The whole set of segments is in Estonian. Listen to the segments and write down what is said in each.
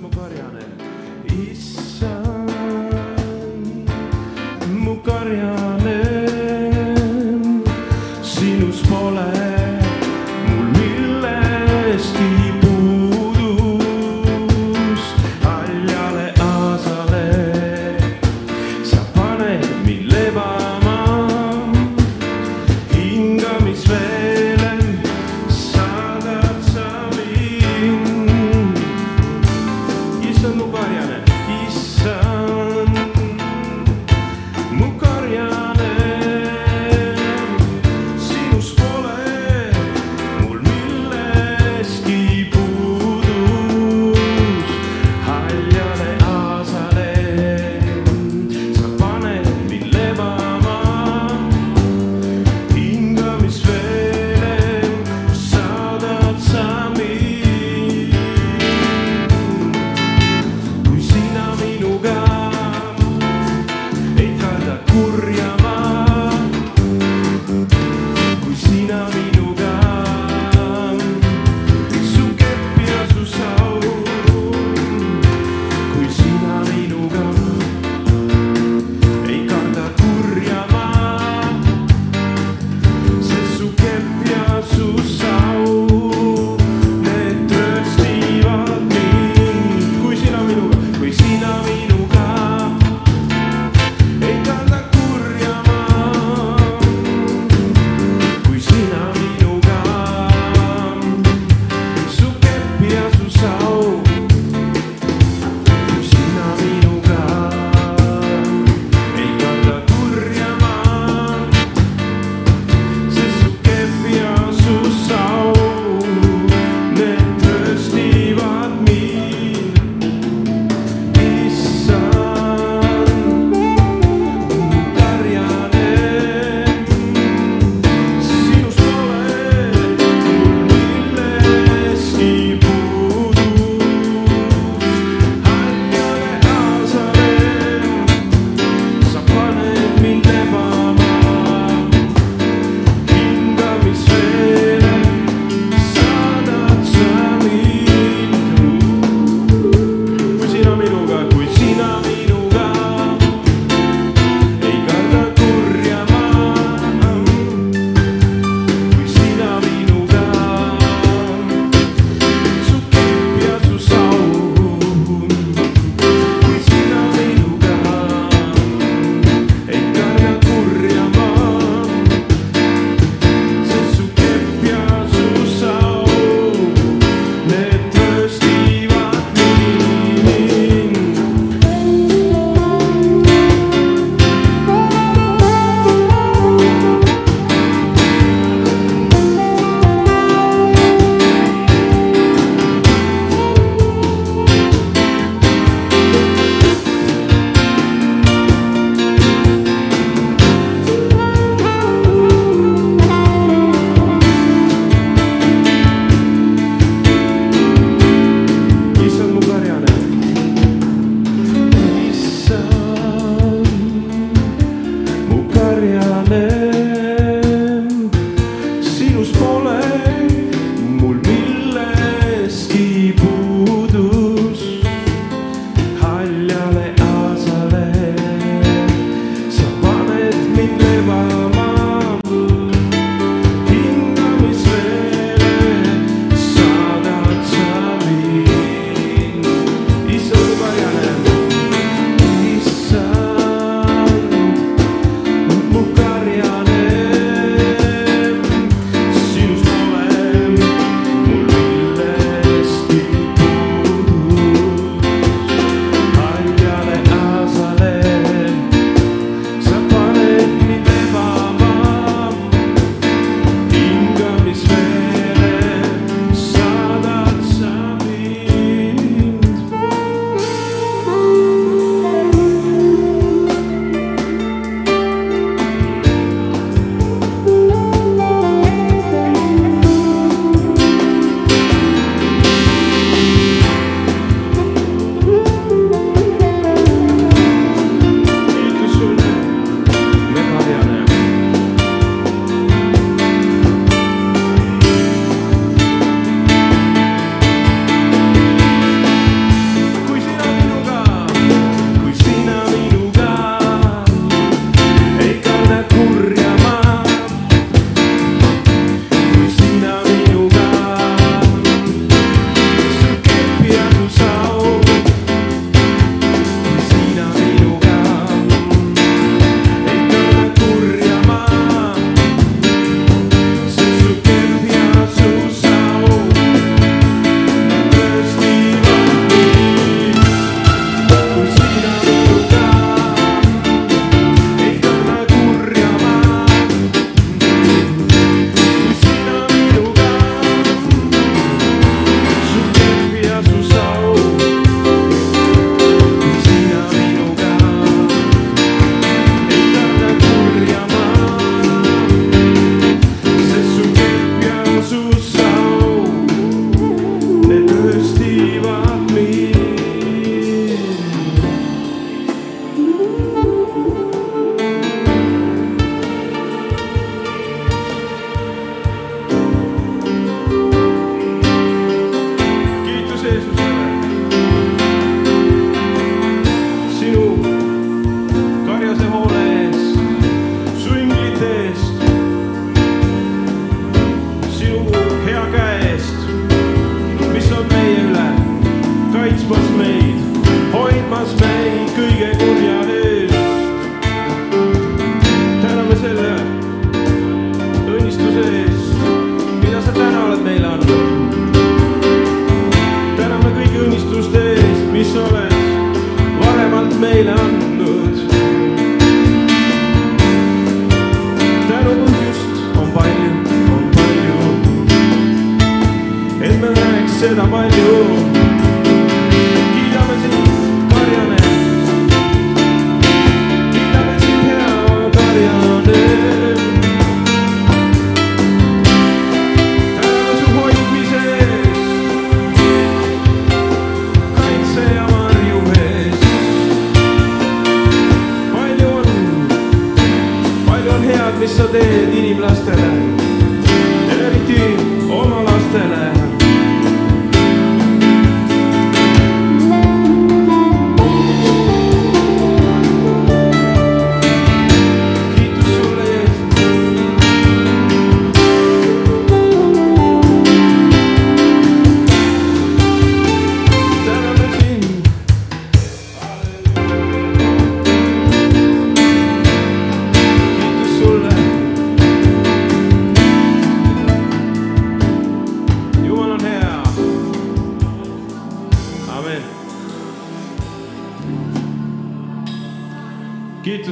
mu karjane, issand,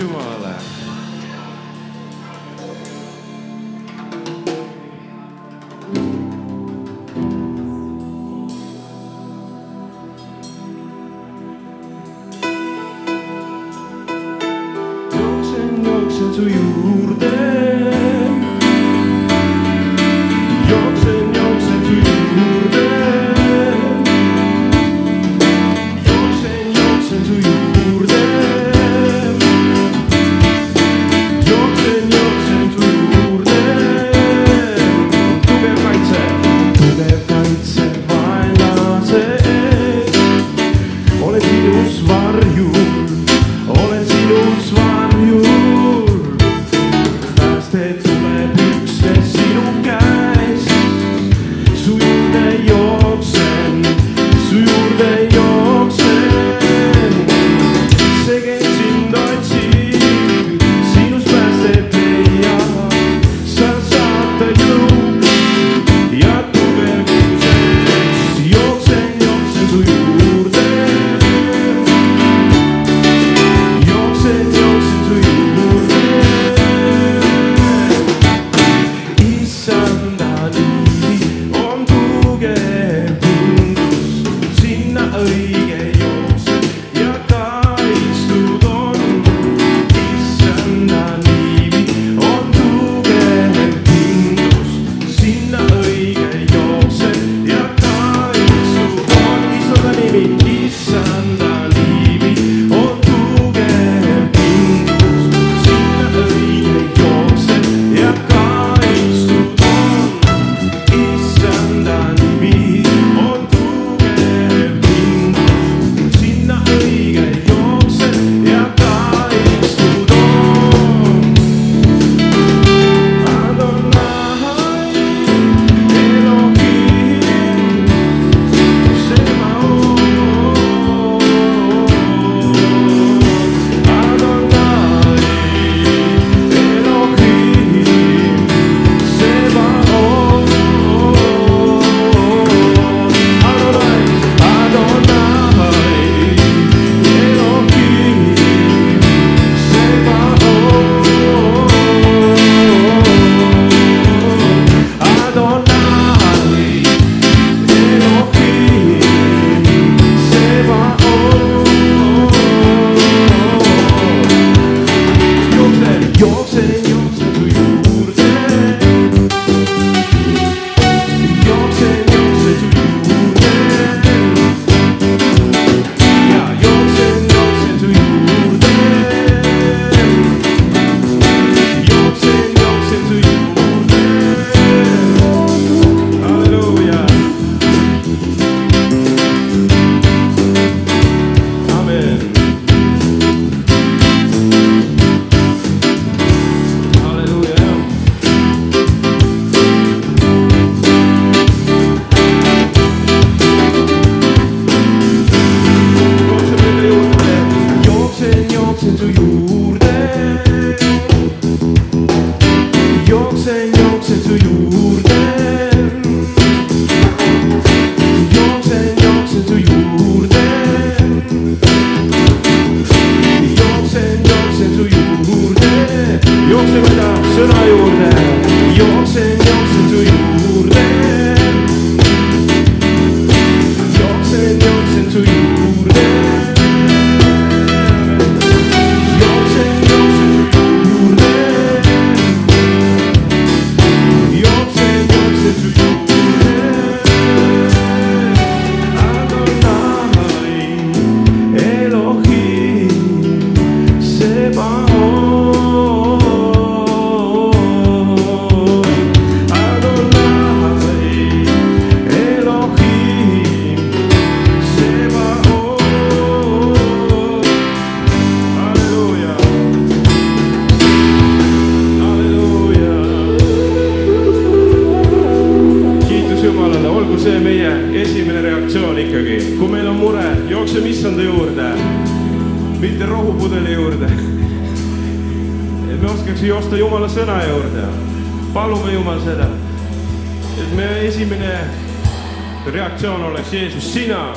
to all that. võiks joosta Jumala sõna juurde. palume Jumal seda, et meie esimene reaktsioon oleks Jeesus, sina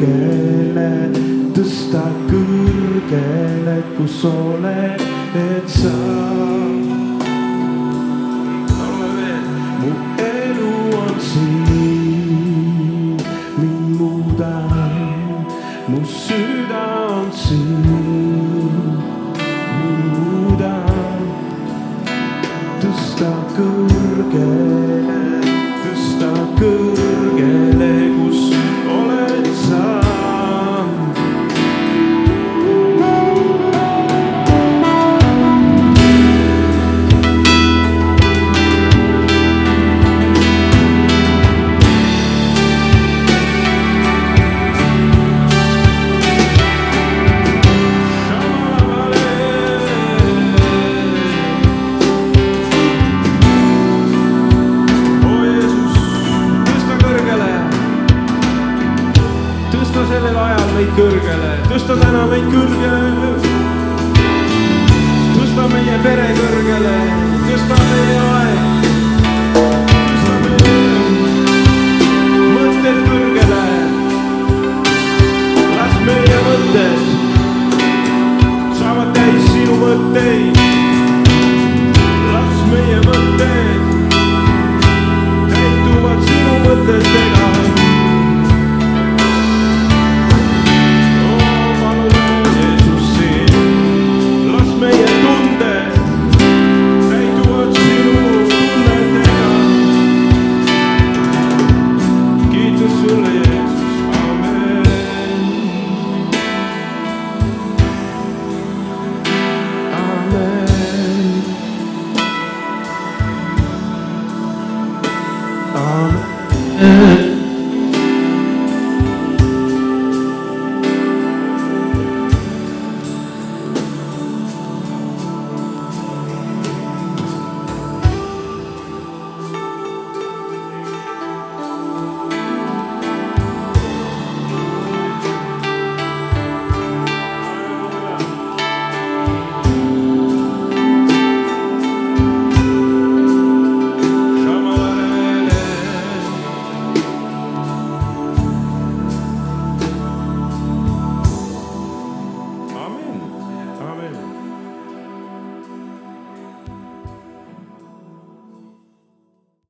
kõrgele, tõsta kõrgele, kus oled, et sa day.